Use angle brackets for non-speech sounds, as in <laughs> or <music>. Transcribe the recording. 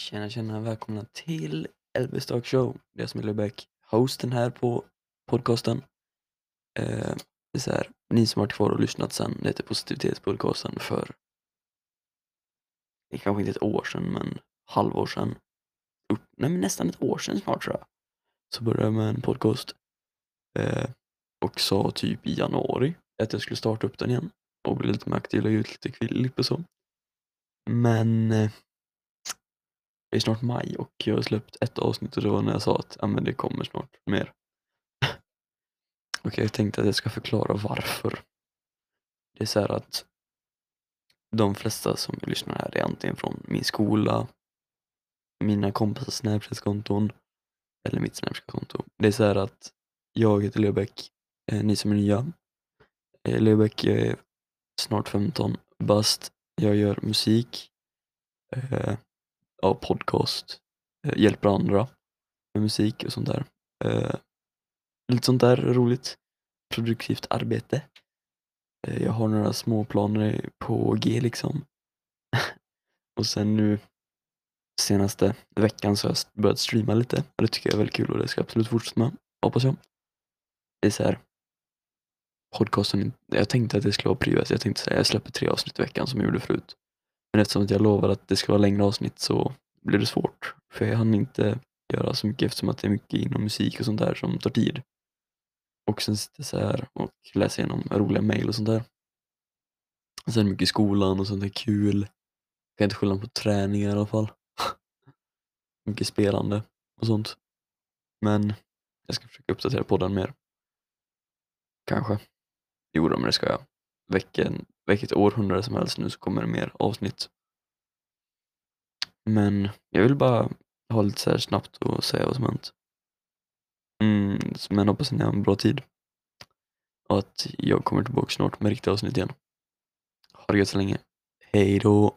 Tjena tjena, välkomna till Elvis Talk Show. Det är jag som är Löbeck, hosten här på podcasten. Eh, det är så här, ni som har varit kvar och lyssnat sen, det heter Positivitetspodcasten för, det är kanske inte ett år sedan, men halvår sedan. Upp, nej men nästan ett år sedan snart tror jag. Så började jag med en podcast. Eh, och sa typ i januari att jag skulle starta upp den igen och bli lite mer aktiv, lägga ut lite klipp och så. Men eh, det är snart maj och jag har släppt ett avsnitt och det var när jag sa att ja, men det kommer snart mer. <laughs> och jag tänkte att jag ska förklara varför. Det är så här att de flesta som lyssnar här är antingen från min skola, mina kompisars Snapchat-konton eller mitt Snapchat-konto. Det är så här att jag heter Leobäck, eh, ni som är nya. Eh, Leobäck, jag är snart 15 bast. Jag gör musik, eh, ja, podcast, eh, hjälper andra med musik och sånt där. Eh, lite sånt där roligt, produktivt arbete. Eh, jag har några små planer på G liksom. <laughs> och sen nu senaste veckan så har jag börjat streama lite och det tycker jag är väldigt kul och det ska jag absolut fortsätta med, hoppas jag. Det är så här, podcasten, jag tänkte att det skulle vara privat, jag tänkte säga jag släpper tre avsnitt i veckan som jag gjorde förut. Men eftersom jag lovade att det ska vara längre avsnitt så blir det svårt. För jag hann inte göra så mycket eftersom att det är mycket inom musik och sånt där som tar tid. Och sen sitter jag så här och läser igenom roliga mejl och sånt där. Och sen mycket i skolan och sånt där kul. Jag kan inte skylla på träningar i alla fall. <laughs> mycket spelande och sånt. Men jag ska försöka uppdatera podden mer. Kanske. Jo men det ska jag. Vilken, vilket århundrade som helst nu så kommer det mer avsnitt. Men jag vill bara ha lite så här snabbt och säga vad som hänt. Mm, men hoppas ni har en bra tid. Och att jag kommer tillbaka snart med riktiga avsnitt igen. Ha det gött så länge. Hej då!